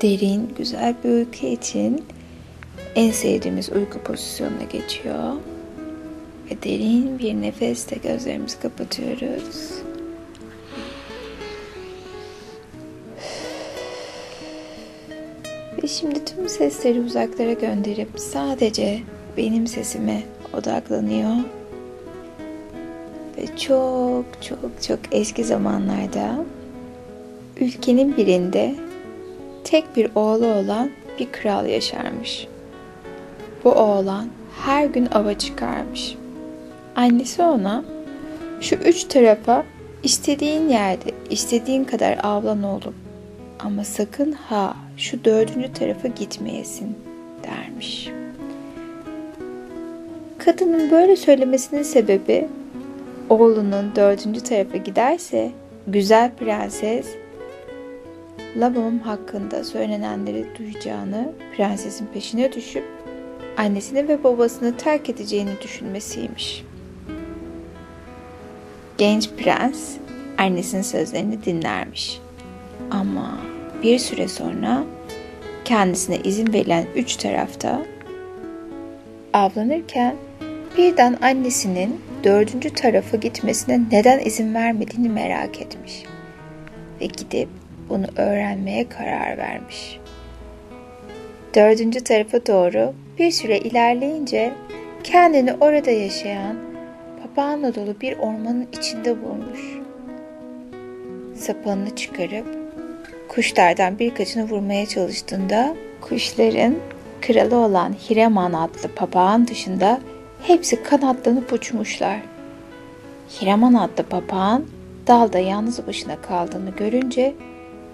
derin, güzel bir uyku için en sevdiğimiz uyku pozisyonuna geçiyor. Ve derin bir nefeste gözlerimizi kapatıyoruz. Ve şimdi tüm sesleri uzaklara gönderip sadece benim sesime odaklanıyor. Ve çok çok çok eski zamanlarda ülkenin birinde tek bir oğlu olan bir kral yaşarmış. Bu oğlan her gün ava çıkarmış. Annesi ona şu üç tarafa istediğin yerde istediğin kadar avlan oğlum ama sakın ha şu dördüncü tarafa gitmeyesin dermiş. Kadının böyle söylemesinin sebebi oğlunun dördüncü tarafa giderse güzel prenses Labam hakkında söylenenleri duyacağını, prensesin peşine düşüp annesini ve babasını terk edeceğini düşünmesiymiş. Genç prens annesinin sözlerini dinlermiş. Ama bir süre sonra kendisine izin verilen üç tarafta avlanırken birden annesinin dördüncü tarafa gitmesine neden izin vermediğini merak etmiş. Ve gidip bunu öğrenmeye karar vermiş. Dördüncü tarafa doğru bir süre ilerleyince kendini orada yaşayan papağanla dolu bir ormanın içinde bulmuş. Sapanını çıkarıp kuşlardan birkaçını vurmaya çalıştığında kuşların kralı olan Hireman adlı papağan dışında hepsi kanatlanıp uçmuşlar. Hireman adlı papağan dalda yalnız başına kaldığını görünce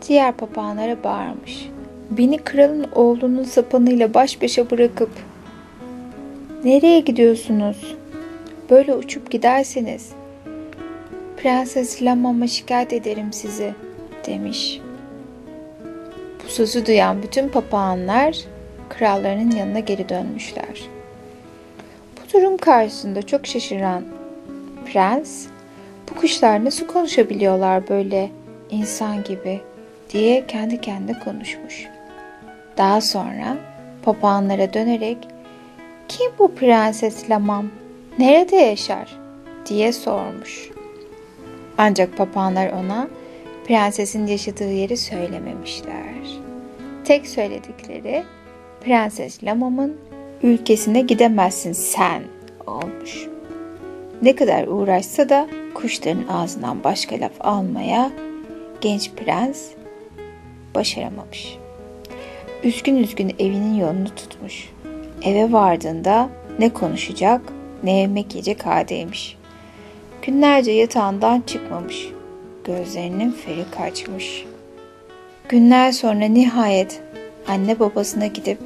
diğer papağanlara bağırmış. Beni kralın oğlunun sapanıyla baş başa bırakıp Nereye gidiyorsunuz? Böyle uçup giderseniz Prenses Lamam'a şikayet ederim sizi demiş. Bu sözü duyan bütün papağanlar krallarının yanına geri dönmüşler. Bu durum karşısında çok şaşıran prens bu kuşlar nasıl konuşabiliyorlar böyle insan gibi diye kendi kendine konuşmuş. Daha sonra papağanlara dönerek kim bu prenses Lamam? Nerede yaşar? diye sormuş. Ancak papağanlar ona prensesin yaşadığı yeri söylememişler. Tek söyledikleri Prenses Lamam'ın ülkesine gidemezsin sen olmuş. Ne kadar uğraşsa da kuşların ağzından başka laf almaya genç prens başaramamış. Üzgün üzgün evinin yolunu tutmuş. Eve vardığında ne konuşacak ne yemek yiyecek haldeymiş. Günlerce yatağından çıkmamış. Gözlerinin feri kaçmış. Günler sonra nihayet anne babasına gidip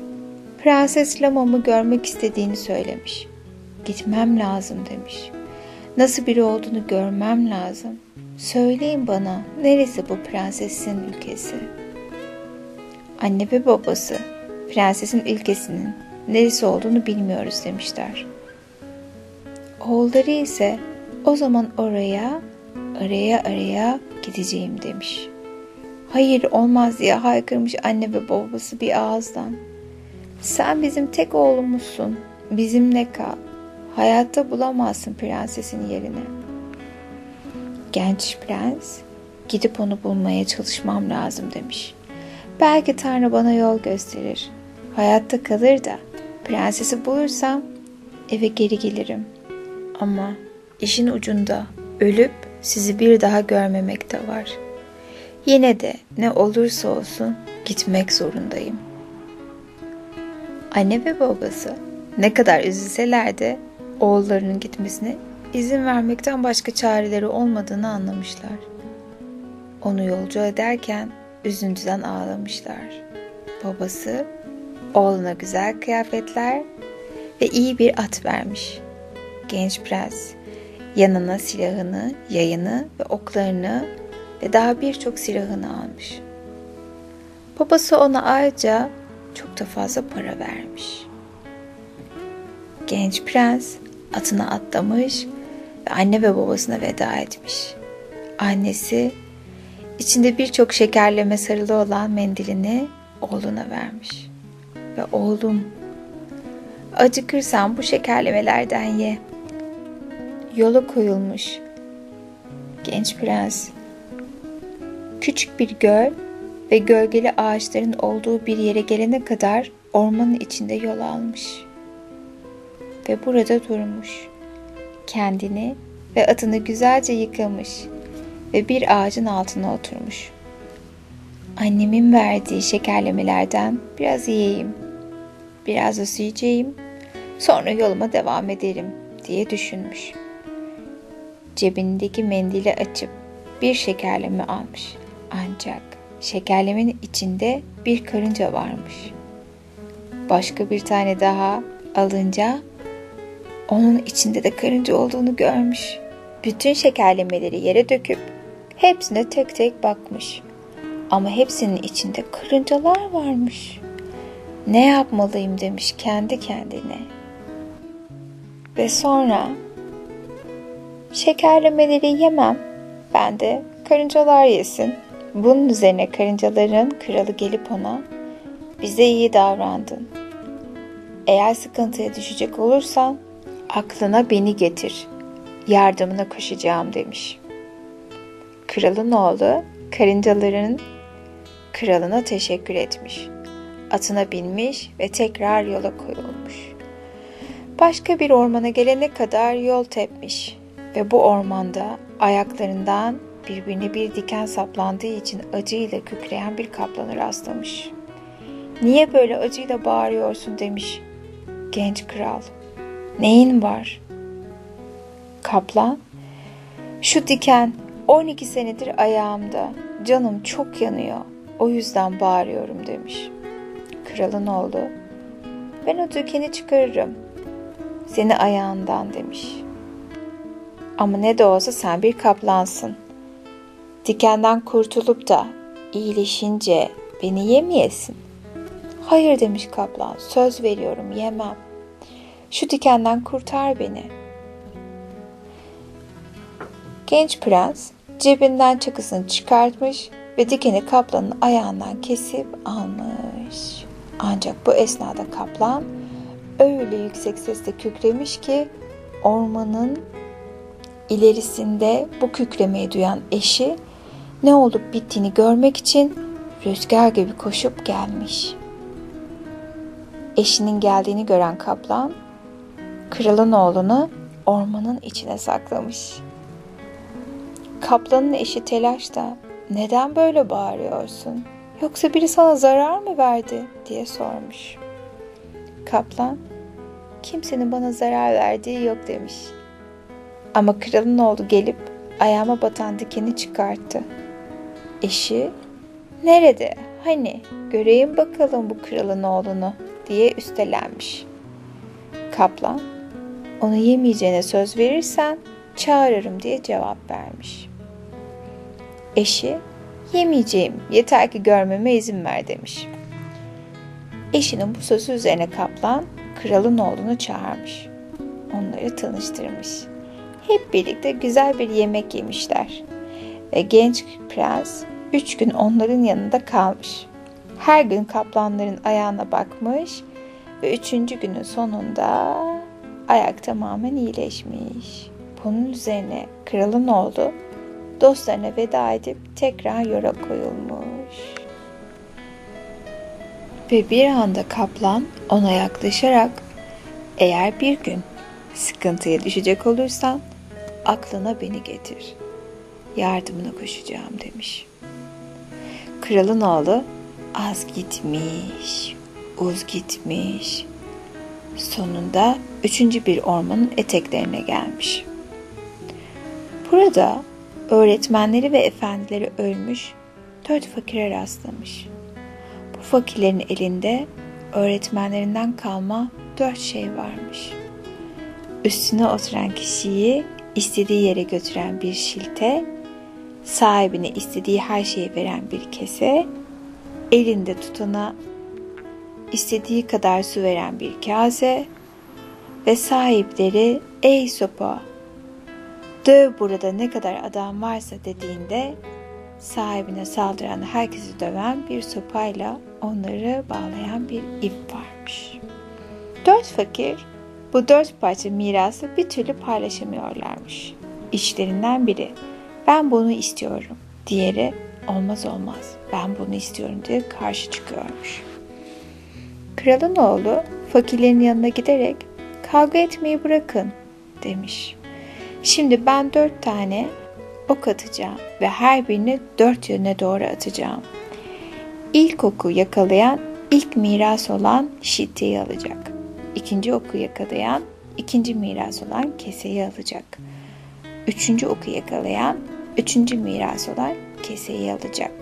Prenses Lama'mı görmek istediğini söylemiş. Gitmem lazım demiş. Nasıl biri olduğunu görmem lazım. Söyleyin bana neresi bu prensesin ülkesi? Anne ve babası prensesin ülkesinin neresi olduğunu bilmiyoruz demişler. Oğulları ise o zaman oraya araya araya gideceğim demiş. Hayır olmaz diye haykırmış anne ve babası bir ağızdan. Sen bizim tek oğlumuzsun. Bizimle kal. Hayatta bulamazsın prensesin yerini. Genç prens gidip onu bulmaya çalışmam lazım demiş. Belki Tanrı bana yol gösterir. Hayatta kalır da prensesi bulursam eve geri gelirim. Ama işin ucunda ölüp sizi bir daha görmemek de var. Yine de ne olursa olsun gitmek zorundayım. Anne ve babası ne kadar üzülseler de oğullarının gitmesine izin vermekten başka çareleri olmadığını anlamışlar. Onu yolcu ederken üzüntüden ağlamışlar. Babası oğluna güzel kıyafetler ve iyi bir at vermiş. Genç prens yanına silahını, yayını ve oklarını ve daha birçok silahını almış. Babası ona ayrıca çok da fazla para vermiş. Genç prens atına atlamış ve anne ve babasına veda etmiş. Annesi içinde birçok şekerleme sarılı olan mendilini oğluna vermiş. Ve oğlum acıkırsan bu şekerlemelerden ye. Yola koyulmuş. Genç prens küçük bir göl ve gölgeli ağaçların olduğu bir yere gelene kadar ormanın içinde yol almış. Ve burada durmuş. Kendini ve atını güzelce yıkamış ve bir ağacın altına oturmuş. Annemin verdiği şekerlemelerden biraz yiyeyim. Biraz da su yiyeceğim. Sonra yoluma devam ederim diye düşünmüş. Cebindeki mendili açıp bir şekerleme almış. Ancak şekerlemenin içinde bir karınca varmış. Başka bir tane daha alınca onun içinde de karınca olduğunu görmüş. Bütün şekerlemeleri yere döküp hepsine tek tek bakmış. Ama hepsinin içinde karıncalar varmış. Ne yapmalıyım demiş kendi kendine. Ve sonra şekerlemeleri yemem. Ben de karıncalar yesin. Bunun üzerine karıncaların kralı gelip ona bize iyi davrandın. Eğer sıkıntıya düşecek olursan aklına beni getir. Yardımına koşacağım demiş. Kralın oğlu karıncaların kralına teşekkür etmiş. Atına binmiş ve tekrar yola koyulmuş. Başka bir ormana gelene kadar yol tepmiş ve bu ormanda ayaklarından birbirine bir diken saplandığı için acıyla kükreyen bir kaplana rastlamış. Niye böyle acıyla bağırıyorsun demiş genç kral. Neyin var? Kaplan, şu diken 12 senedir ayağımda. Canım çok yanıyor. O yüzden bağırıyorum demiş. Kralın oğlu, ben o dikeni çıkarırım. Seni ayağından demiş. Ama ne de olsa sen bir kaplansın. Dikenden kurtulup da iyileşince beni yemeyesin. Hayır demiş kaplan, söz veriyorum yemem. Şu dikenden kurtar beni. Genç prens cebinden çakısını çıkartmış ve dikeni kaplanın ayağından kesip almış. Ancak bu esnada kaplan öyle yüksek sesle kükremiş ki ormanın ilerisinde bu kükremeyi duyan eşi ne olup bittiğini görmek için rüzgar gibi koşup gelmiş. Eşinin geldiğini gören kaplan kralın oğlunu ormanın içine saklamış. Kaplanın eşi telaşta neden böyle bağırıyorsun? Yoksa biri sana zarar mı verdi diye sormuş. Kaplan kimsenin bana zarar verdiği yok demiş. Ama kralın oğlu gelip ayağıma batan dikeni çıkarttı. Eşi nerede hani göreyim bakalım bu kralın oğlunu diye üstelenmiş. Kaplan onu yemeyeceğine söz verirsen çağırırım diye cevap vermiş. Eşi yemeyeceğim yeter ki görmeme izin ver demiş. Eşinin bu sözü üzerine kaplan kralın oğlunu çağırmış. Onları tanıştırmış. Hep birlikte güzel bir yemek yemişler. Ve genç prens üç gün onların yanında kalmış. Her gün kaplanların ayağına bakmış ve üçüncü günün sonunda ayak tamamen iyileşmiş. Bunun üzerine kralın oğlu dostlarına veda edip tekrar yola koyulmuş. Ve bir anda kaplan ona yaklaşarak eğer bir gün sıkıntıya düşecek olursan aklına beni getir. Yardımına koşacağım demiş. Kralın oğlu az gitmiş, uz gitmiş. Sonunda üçüncü bir ormanın eteklerine gelmiş. Burada öğretmenleri ve efendileri ölmüş dört fakire rastlamış. Bu fakirlerin elinde öğretmenlerinden kalma dört şey varmış. Üstüne oturan kişiyi istediği yere götüren bir şilte, sahibine istediği her şeyi veren bir kese, elinde tutana istediği kadar su veren bir kase ve sahipleri ey sopa döv burada ne kadar adam varsa dediğinde sahibine saldıran herkesi döven bir sopayla onları bağlayan bir ip varmış. Dört fakir bu dört parça mirası bir türlü paylaşamıyorlarmış. İçlerinden biri ben bunu istiyorum. Diğeri olmaz olmaz ben bunu istiyorum diye karşı çıkıyormuş. Kralın oğlu fakirlerin yanına giderek kavga etmeyi bırakın demiş. Şimdi ben dört tane ok atacağım ve her birini dört yöne doğru atacağım. İlk oku yakalayan ilk miras olan şitteyi alacak. İkinci oku yakalayan ikinci miras olan keseyi alacak. Üçüncü oku yakalayan üçüncü miras olan keseyi alacak.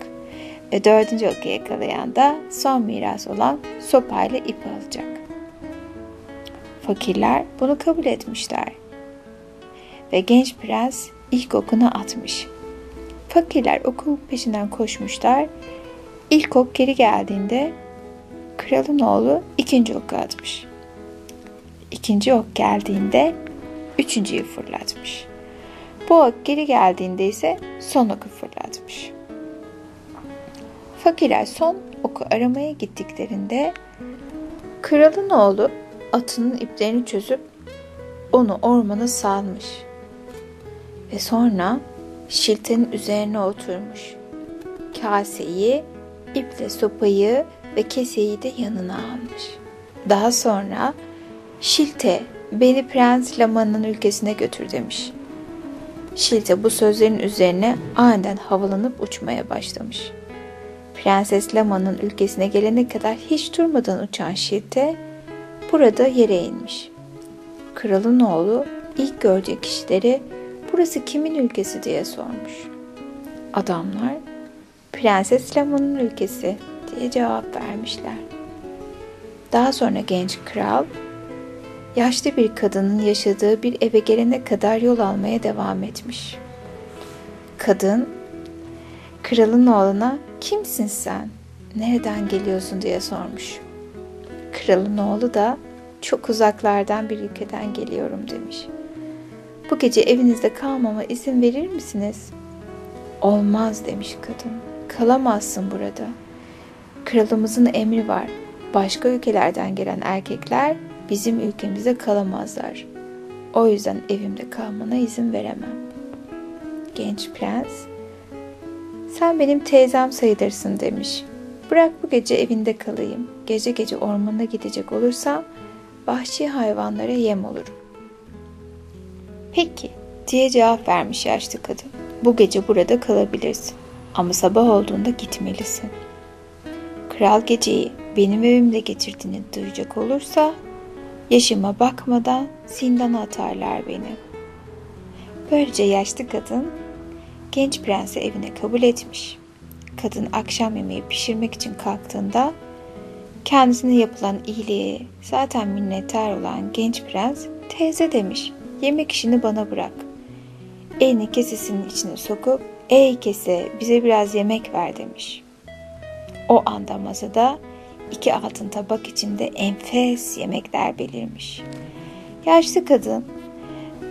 Ve dördüncü oku yakalayan da son miras olan sopayla ip alacak. Fakirler bunu kabul etmişler. Ve genç prens ilk okunu atmış. Fakirler okun peşinden koşmuşlar. İlk ok geri geldiğinde kralın oğlu ikinci oku atmış. İkinci ok geldiğinde üçüncüyü fırlatmış. Bu ok geri geldiğinde ise son oku fırlatmış. Fakirler son oku aramaya gittiklerinde kralın oğlu atının iplerini çözüp onu ormana salmış ve sonra şiltenin üzerine oturmuş. Kaseyi, iple sopayı ve keseyi de yanına almış. Daha sonra Şilte beni Prens Lama'nın ülkesine götür demiş. Şilte bu sözlerin üzerine aniden havalanıp uçmaya başlamış. Prenses Lama'nın ülkesine gelene kadar hiç durmadan uçan Şilte burada yere inmiş. Kralın oğlu ilk gördüğü kişileri burası kimin ülkesi diye sormuş. Adamlar Prenses Lama'nın ülkesi diye cevap vermişler. Daha sonra genç kral yaşlı bir kadının yaşadığı bir eve gelene kadar yol almaya devam etmiş. Kadın, kralın oğluna kimsin sen, nereden geliyorsun diye sormuş. Kralın oğlu da çok uzaklardan bir ülkeden geliyorum demiş. Bu gece evinizde kalmama izin verir misiniz? Olmaz demiş kadın. Kalamazsın burada. Kralımızın emri var. Başka ülkelerden gelen erkekler bizim ülkemizde kalamazlar. O yüzden evimde kalmana izin veremem. Genç prens, sen benim teyzem sayılırsın demiş. Bırak bu gece evinde kalayım. Gece gece ormana gidecek olursam vahşi hayvanlara yem olurum. Peki diye cevap vermiş yaşlı kadın. Bu gece burada kalabilirsin ama sabah olduğunda gitmelisin. Kral geceyi benim evimde geçirdiğini duyacak olursa yaşıma bakmadan zindana atarlar beni. Böylece yaşlı kadın genç prensi evine kabul etmiş. Kadın akşam yemeği pişirmek için kalktığında kendisine yapılan iyiliğe zaten minnettar olan genç prens teyze demiş. Yemek işini bana bırak. Elini kesesinin içine sokup ey kese bize biraz yemek ver demiş. O anda masada iki altın tabak içinde enfes yemekler belirmiş. Yaşlı kadın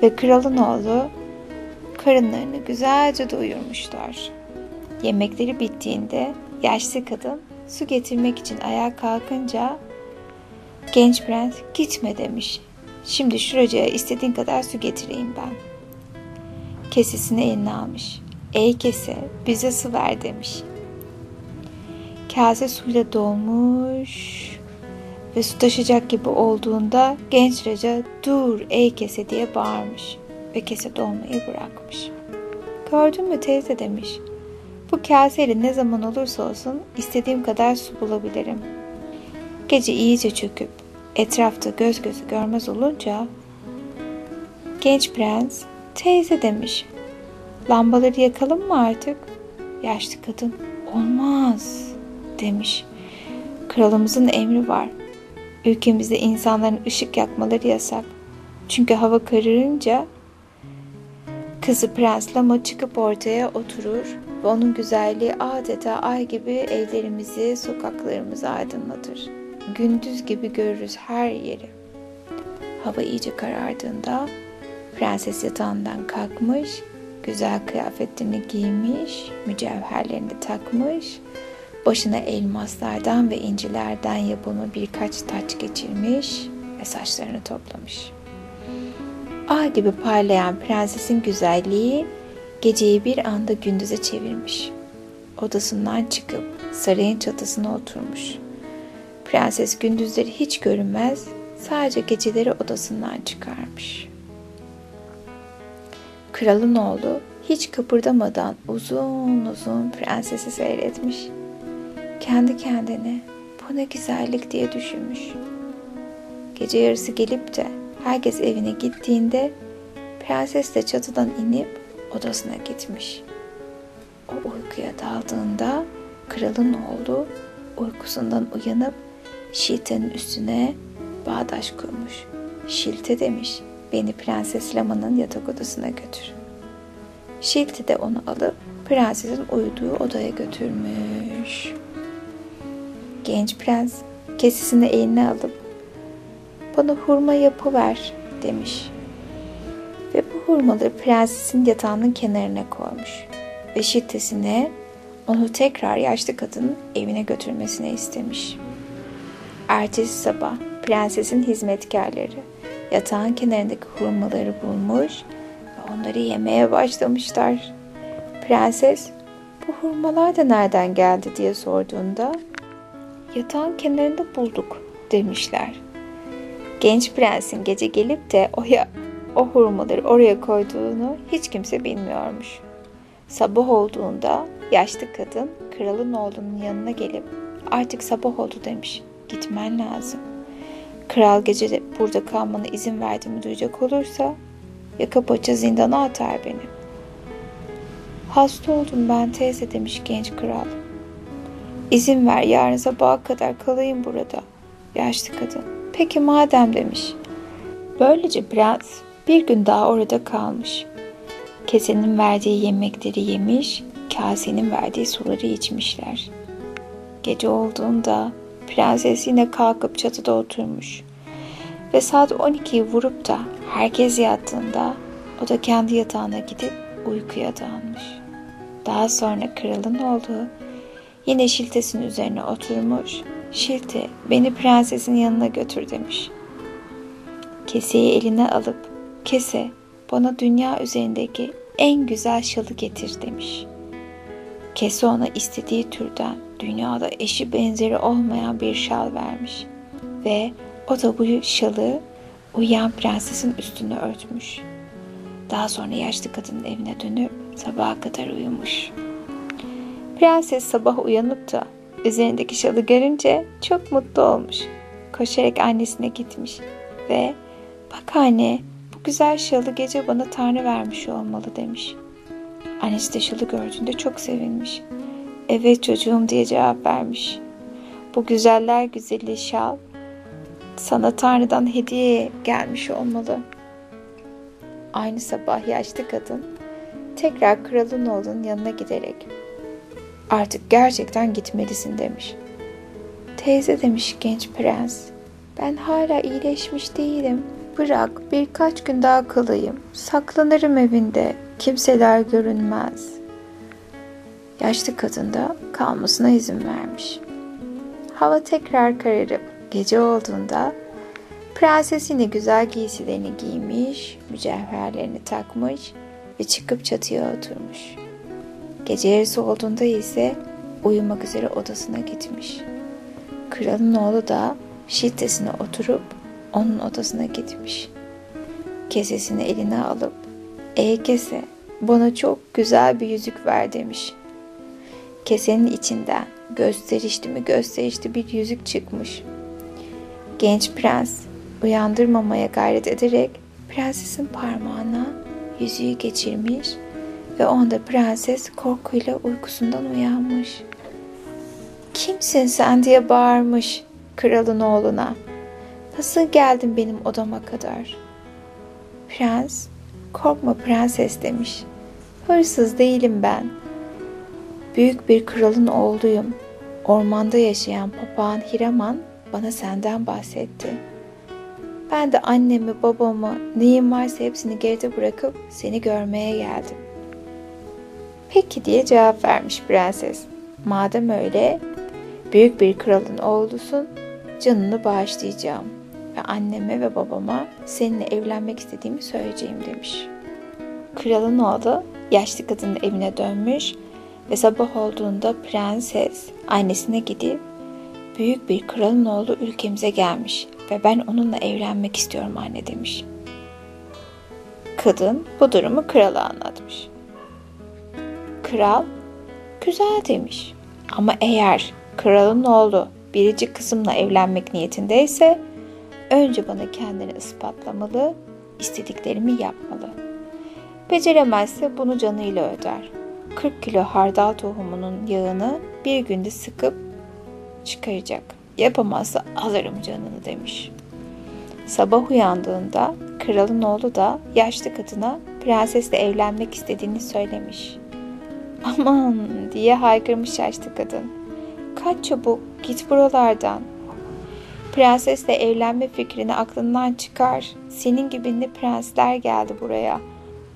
ve kralın oğlu karınlarını güzelce doyurmuşlar. Yemekleri bittiğinde yaşlı kadın su getirmek için ayağa kalkınca genç prens gitme demiş. Şimdi şuracıya istediğin kadar su getireyim ben. Kesesini eline almış. Ey kese bize su ver demiş. Kase suyla dolmuş ve su taşacak gibi olduğunda genç raca dur ey kese diye bağırmış ve kese dolmayı bırakmış. Gördün mü teyze demiş. Bu kaseyle ne zaman olursa olsun istediğim kadar su bulabilirim. Gece iyice çöküp etrafta göz gözü görmez olunca genç prens teyze demiş. Lambaları yakalım mı artık? Yaşlı kadın olmaz demiş. Kralımızın emri var. Ülkemizde insanların ışık yakmaları yasak. Çünkü hava kararınca kızı Prens Lama çıkıp ortaya oturur ve onun güzelliği adeta ay gibi evlerimizi, sokaklarımızı aydınlatır. Gündüz gibi görürüz her yeri. Hava iyice karardığında prenses yatağından kalkmış, güzel kıyafetlerini giymiş, mücevherlerini takmış, başına elmaslardan ve incilerden yapılma birkaç taç geçirmiş ve saçlarını toplamış. Ay gibi parlayan prensesin güzelliği geceyi bir anda gündüze çevirmiş. Odasından çıkıp sarayın çatısına oturmuş. Prenses gündüzleri hiç görünmez, sadece geceleri odasından çıkarmış. Kralın oğlu hiç kıpırdamadan uzun uzun prensesi seyretmiş. Kendi kendine bu ne güzellik diye düşünmüş. Gece yarısı gelip de herkes evine gittiğinde prenses de çatıdan inip odasına gitmiş. O uykuya daldığında kralın oğlu uykusundan uyanıp Şilte'nin üstüne bağdaş kurmuş. Şilte demiş, beni Prenses Lama'nın yatak odasına götür. Şilte de onu alıp prensesin uyuduğu odaya götürmüş. Genç prens kesesini eline alıp bana hurma yapıver demiş. Ve bu hurmaları prensesin yatağının kenarına koymuş. Ve şiddetine onu tekrar yaşlı kadının evine götürmesini istemiş. Ertesi sabah prensesin hizmetkarları yatağın kenarındaki hurmaları bulmuş ve onları yemeye başlamışlar. Prenses bu hurmalar da nereden geldi diye sorduğunda yatağın kenarında bulduk demişler. Genç prensin gece gelip de o, ya, o hurmaları oraya koyduğunu hiç kimse bilmiyormuş. Sabah olduğunda yaşlı kadın kralın oğlunun yanına gelip artık sabah oldu demiş. Gitmen lazım. Kral gece de burada kalmana izin verdiğimi duyacak olursa yaka paça zindana atar beni. Hasta oldum ben teyze demiş genç kral. İzin ver yarın sabaha kadar kalayım burada. Yaşlı kadın. Peki madem demiş. Böylece prens bir gün daha orada kalmış. Kesenin verdiği yemekleri yemiş, kasenin verdiği suları içmişler. Gece olduğunda prenses yine kalkıp çatıda oturmuş. Ve saat 12'yi vurup da herkes yattığında o da kendi yatağına gidip uykuya dalmış. Daha sonra kralın olduğu yine şiltesinin üzerine oturmuş. Şilte beni prensesin yanına götür demiş. Keseyi eline alıp kese bana dünya üzerindeki en güzel şalı getir demiş. Kese ona istediği türden dünyada eşi benzeri olmayan bir şal vermiş ve o da bu şalı uyuyan prensesin üstüne örtmüş. Daha sonra yaşlı kadının evine dönüp sabaha kadar uyumuş. Prenses sabah uyanıp da üzerindeki şalı görünce çok mutlu olmuş. Koşarak annesine gitmiş ve bak anne bu güzel şalı gece bana Tanrı vermiş olmalı demiş. Annesi de şalı gördüğünde çok sevinmiş. Evet çocuğum diye cevap vermiş. Bu güzeller güzeli şal sana Tanrı'dan hediye gelmiş olmalı. Aynı sabah yaşlı kadın tekrar kralın oğlunun yanına giderek artık gerçekten gitmelisin demiş. Teyze demiş genç prens ben hala iyileşmiş değilim. Bırak birkaç gün daha kalayım. Saklanırım evinde. Kimseler görünmez. Yaşlı kadın da kalmasına izin vermiş. Hava tekrar kararıp gece olduğunda prenses yine güzel giysilerini giymiş, mücevherlerini takmış ve çıkıp çatıya oturmuş. Gece yarısı olduğunda ise uyumak üzere odasına gitmiş. Kralın oğlu da şiddetine oturup onun odasına gitmiş. Kesesini eline alıp ''Ey kese bana çok güzel bir yüzük ver.'' demiş. Kesenin içinden gösterişli mi gösterişli bir yüzük çıkmış. Genç prens uyandırmamaya gayret ederek prensesin parmağına yüzüğü geçirmiş ve onda prenses korkuyla uykusundan uyanmış. Kimsin sen diye bağırmış kralın oğluna. Nasıl geldin benim odama kadar? Prens, korkma prenses demiş. Hırsız değilim ben. Büyük bir kralın oğluyum. Ormanda yaşayan papağan Hiraman bana senden bahsetti. Ben de annemi, babamı, neyim varsa hepsini geride bırakıp seni görmeye geldim. Peki diye cevap vermiş prenses. Madem öyle büyük bir kralın oğlusun canını bağışlayacağım ve anneme ve babama seninle evlenmek istediğimi söyleyeceğim demiş. Kralın oğlu yaşlı kadının evine dönmüş ve sabah olduğunda prenses annesine gidip büyük bir kralın oğlu ülkemize gelmiş ve ben onunla evlenmek istiyorum anne demiş. Kadın bu durumu krala anlatmış. Kral güzel demiş ama eğer kralın oğlu biricik kızımla evlenmek niyetindeyse önce bana kendini ispatlamalı, istediklerimi yapmalı. Beceremezse bunu canıyla öder. 40 kilo hardal tohumunun yağını bir günde sıkıp çıkaracak. Yapamazsa alırım canını demiş. Sabah uyandığında kralın oğlu da yaşlı kadına prensesle evlenmek istediğini söylemiş. Aman diye haykırmış yaşlı kadın. Kaç çabuk git buralardan. Prensesle evlenme fikrini aklından çıkar. Senin gibi ne prensler geldi buraya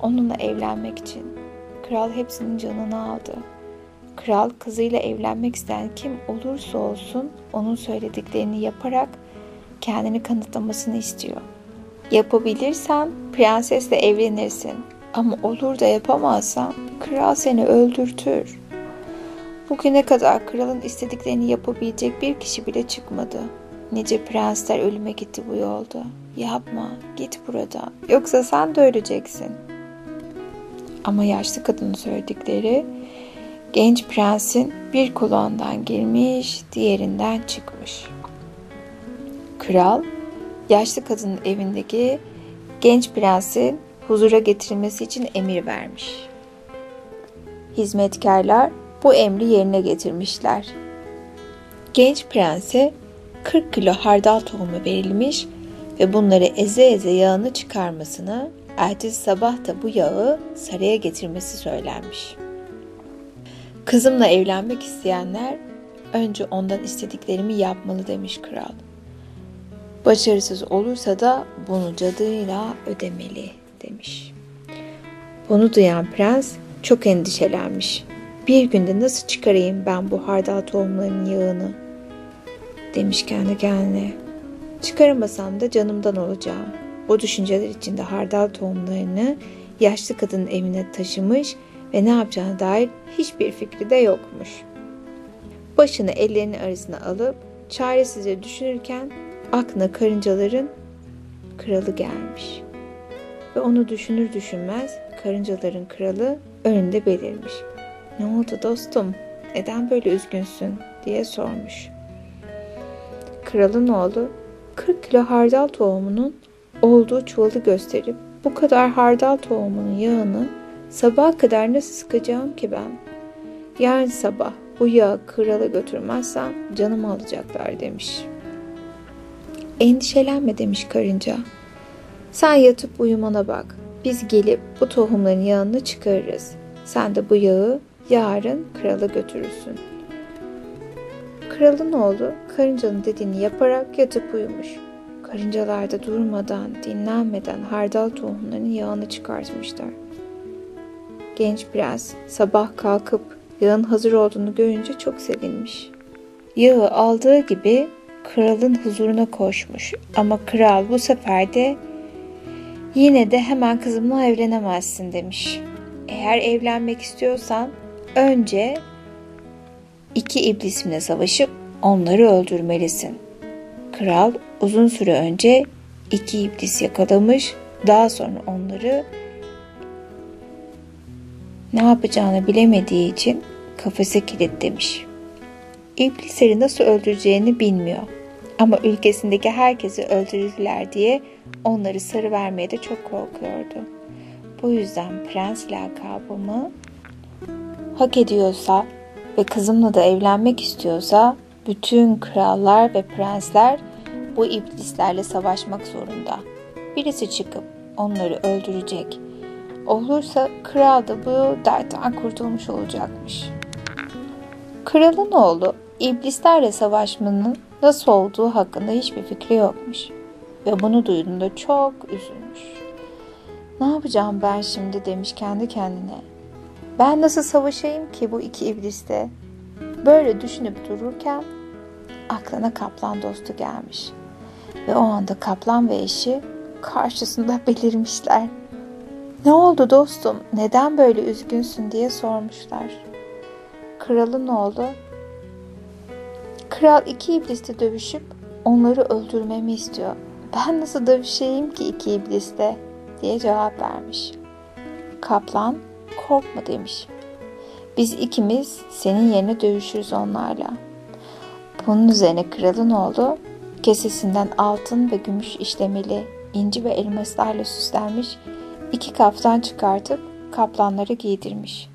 onunla evlenmek için. Kral hepsinin canını aldı. Kral kızıyla evlenmek isteyen kim olursa olsun onun söylediklerini yaparak kendini kanıtlamasını istiyor. Yapabilirsen prensesle evlenirsin ama olur da yapamazsan kral seni öldürtür. Bugüne kadar kralın istediklerini yapabilecek bir kişi bile çıkmadı. Nice prensler ölüme gitti bu yolda. Yapma, git buradan. Yoksa sen de öleceksin. Ama yaşlı kadının söyledikleri genç prensin bir kulağından girmiş, diğerinden çıkmış. Kral, yaşlı kadının evindeki genç prensin huzura getirilmesi için emir vermiş. Hizmetkarlar bu emri yerine getirmişler. Genç prense 40 kilo hardal tohumu verilmiş ve bunları eze eze yağını çıkarmasını, ertesi sabah da bu yağı saraya getirmesi söylenmiş. Kızımla evlenmek isteyenler önce ondan istediklerimi yapmalı demiş kral. Başarısız olursa da bunu cadıyla ödemeli demiş. Bunu duyan prens çok endişelenmiş. Bir günde nasıl çıkarayım ben bu hardal tohumlarının yağını? Demiş kendi kendine. Çıkaramasam da canımdan olacağım. Bu düşünceler içinde hardal tohumlarını yaşlı kadının evine taşımış ve ne yapacağına dair hiçbir fikri de yokmuş. Başını ellerinin arasına alıp çaresizce düşünürken aklına karıncaların kralı gelmiş. Ve onu düşünür düşünmez karıncaların kralı önünde belirmiş. Ne oldu dostum? Neden böyle üzgünsün? diye sormuş. Kralın oğlu 40 kilo hardal tohumunun olduğu çuvalı gösterip bu kadar hardal tohumunun yağını sabah kadar nasıl sıkacağım ki ben? Yarın sabah bu yağı krala götürmezsem canımı alacaklar demiş. Endişelenme demiş karınca. Sen yatıp uyumana bak. Biz gelip bu tohumların yağını çıkarırız. Sen de bu yağı yarın krala götürürsün. Kralın oğlu karıncanın dediğini yaparak yatıp uyumuş. Karıncalar da durmadan, dinlenmeden hardal tohumlarının yağını çıkartmışlar. Genç prens sabah kalkıp yağın hazır olduğunu görünce çok sevinmiş. Yağı aldığı gibi kralın huzuruna koşmuş ama kral bu sefer de yine de hemen kızımla evlenemezsin demiş. Eğer evlenmek istiyorsan önce iki iblisine savaşıp onları öldürmelisin. Kral uzun süre önce iki iblis yakalamış, daha sonra onları ne yapacağını bilemediği için kafese kilitlemiş. İblisleri nasıl öldüreceğini bilmiyor. Ama ülkesindeki herkesi öldürürler diye onları sarı vermeye de çok korkuyordu. Bu yüzden prens lakabımı hak ediyorsa ve kızımla da evlenmek istiyorsa bütün krallar ve prensler bu iblislerle savaşmak zorunda. Birisi çıkıp onları öldürecek. Olursa kral da bu dertten kurtulmuş olacakmış. Kralın oğlu iblislerle savaşmanın nasıl olduğu hakkında hiçbir fikri yokmuş. Ve bunu duyduğunda çok üzülmüş. Ne yapacağım ben şimdi demiş kendi kendine. Ben nasıl savaşayım ki bu iki ibliste? Böyle düşünüp dururken aklına kaplan dostu gelmiş. Ve o anda kaplan ve eşi karşısında belirmişler. Ne oldu dostum? Neden böyle üzgünsün diye sormuşlar. Kralın oğlu Kral iki iblisle dövüşüp onları öldürmemi istiyor. Ben nasıl dövüşeyim ki iki iblisle diye cevap vermiş. Kaplan korkma demiş. Biz ikimiz senin yerine dövüşürüz onlarla. Bunun üzerine kralın oğlu kesesinden altın ve gümüş işlemeli inci ve elmaslarla süslenmiş iki kaftan çıkartıp kaplanları giydirmiş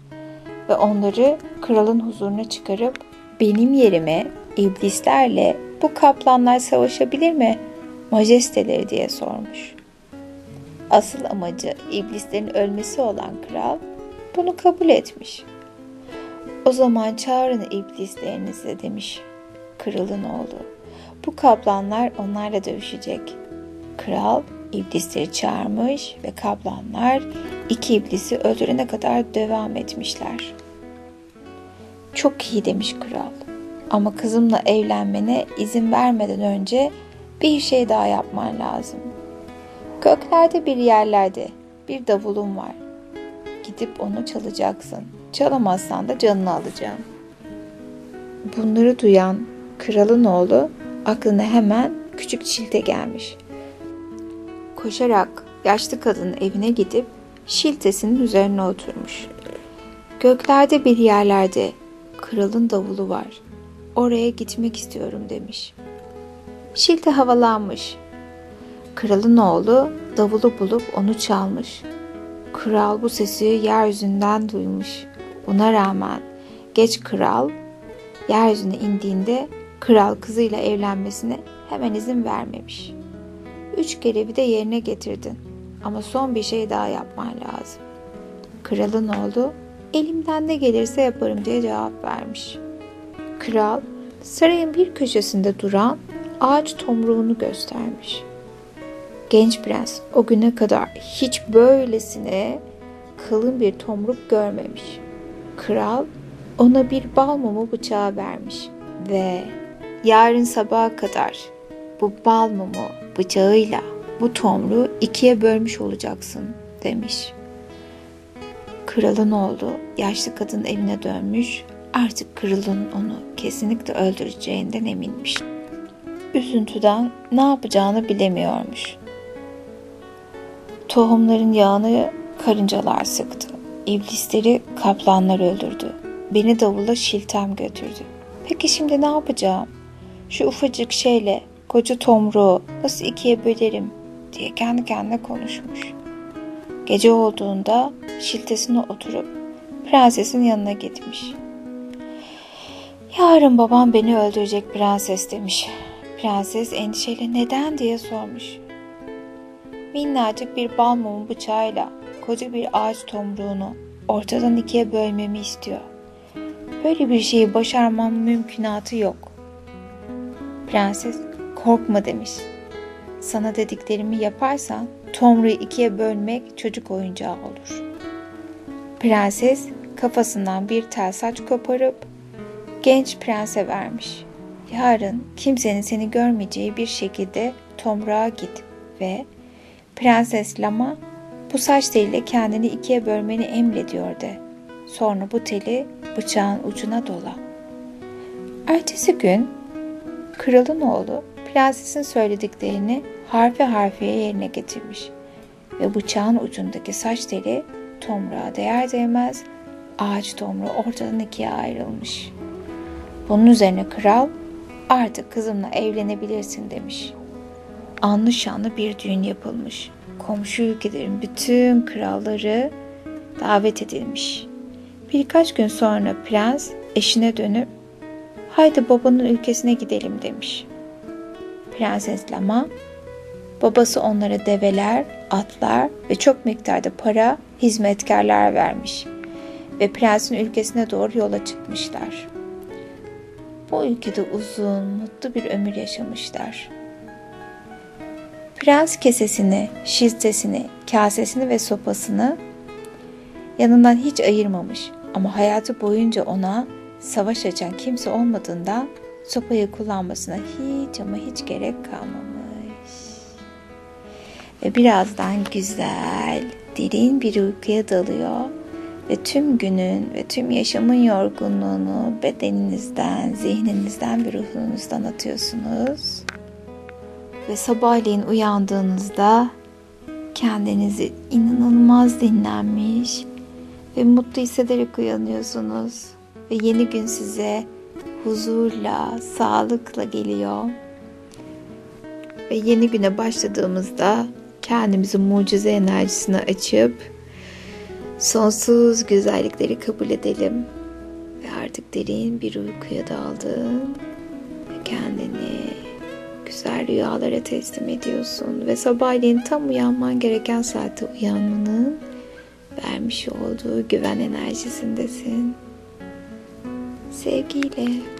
ve onları kralın huzuruna çıkarıp benim yerime iblislerle bu kaplanlar savaşabilir mi majesteleri diye sormuş. Asıl amacı iblislerin ölmesi olan kral bunu kabul etmiş. O zaman çağırın iblislerinizi demiş kralın oğlu. Bu kaplanlar onlarla dövüşecek. Kral iblisleri çağırmış ve kaplanlar iki iblisi öldürene kadar devam etmişler. Çok iyi demiş kral. Ama kızımla evlenmene izin vermeden önce bir şey daha yapman lazım. Göklerde bir yerlerde bir davulun var. Gidip onu çalacaksın. Çalamazsan da canını alacağım. Bunları duyan kralın oğlu aklına hemen küçük çilte gelmiş. Koşarak yaşlı kadının evine gidip şiltesinin üzerine oturmuş. Göklerde bir yerlerde kralın davulu var. Oraya gitmek istiyorum demiş. Şilte havalanmış. Kralın oğlu davulu bulup onu çalmış. Kral bu sesi yeryüzünden duymuş. Buna rağmen geç kral yeryüzüne indiğinde kral kızıyla evlenmesine hemen izin vermemiş. Üç görevi de yerine getirdin ama son bir şey daha yapman lazım. Kralın oğlu elimden ne gelirse yaparım diye cevap vermiş. Kral sarayın bir köşesinde duran ağaç tomruğunu göstermiş. Genç prens o güne kadar hiç böylesine kalın bir tomruk görmemiş. Kral ona bir bal mumu bıçağı vermiş ve yarın sabaha kadar bu bal mumu bıçağıyla bu tomruğu ikiye bölmüş olacaksın demiş. Kralın oğlu yaşlı kadın evine dönmüş artık kralın onu kesinlikle öldüreceğinden eminmiş. Üzüntüden ne yapacağını bilemiyormuş. Tohumların yağını karıncalar sıktı. İblisleri kaplanlar öldürdü. Beni davulla şiltem götürdü. Peki şimdi ne yapacağım? Şu ufacık şeyle koca tomruğu nasıl ikiye bölerim diye kendi kendine konuşmuş. Gece olduğunda şiltesine oturup prensesin yanına gitmiş. Yarın babam beni öldürecek prenses demiş. Prenses endişeyle neden diye sormuş. Minnacık bir bal mumu bıçağıyla koca bir ağaç tomruğunu ortadan ikiye bölmemi istiyor. Böyle bir şeyi başarmam mümkünatı yok. Prenses korkma demiş. Sana dediklerimi yaparsan tomruğu ikiye bölmek çocuk oyuncağı olur. Prenses kafasından bir tel saç koparıp genç prense vermiş. Yarın kimsenin seni görmeyeceği bir şekilde tomruğa git ve Prenses Lama bu saç teliyle kendini ikiye bölmeni emrediyor de. Sonra bu teli bıçağın ucuna dola. Ertesi gün kralın oğlu prensesin söylediklerini harfi harfiye yerine getirmiş ve bıçağın ucundaki saç teli tomruğa değer değmez ağaç tomruğu ortadan ikiye ayrılmış. Bunun üzerine kral artık kızımla evlenebilirsin demiş. Anlı şanlı bir düğün yapılmış. Komşu ülkelerin bütün kralları davet edilmiş. Birkaç gün sonra prens eşine dönüp haydi babanın ülkesine gidelim demiş. Prenses Lama babası onlara develer, atlar ve çok miktarda para, hizmetkarlar vermiş ve prensin ülkesine doğru yola çıkmışlar. Bu ülkede uzun, mutlu bir ömür yaşamışlar. Prens kesesini, şiltesini, kasesini ve sopasını yanından hiç ayırmamış ama hayatı boyunca ona savaş açan kimse olmadığından sopayı kullanmasına hiç ama hiç gerek kalmamış. Ve birazdan güzel, derin bir uykuya dalıyor ve tüm günün ve tüm yaşamın yorgunluğunu bedeninizden, zihninizden ve ruhunuzdan atıyorsunuz. Ve sabahleyin uyandığınızda kendinizi inanılmaz dinlenmiş ve mutlu hissederek uyanıyorsunuz. Ve yeni gün size huzurla, sağlıkla geliyor. Ve yeni güne başladığımızda kendimizi mucize enerjisine açıp sonsuz güzellikleri kabul edelim. Ve artık derin bir uykuya daldın. Ve kendini güzel rüyalara teslim ediyorsun. Ve sabahleyin tam uyanman gereken saatte uyanmanın vermiş olduğu güven enerjisindesin. 세기래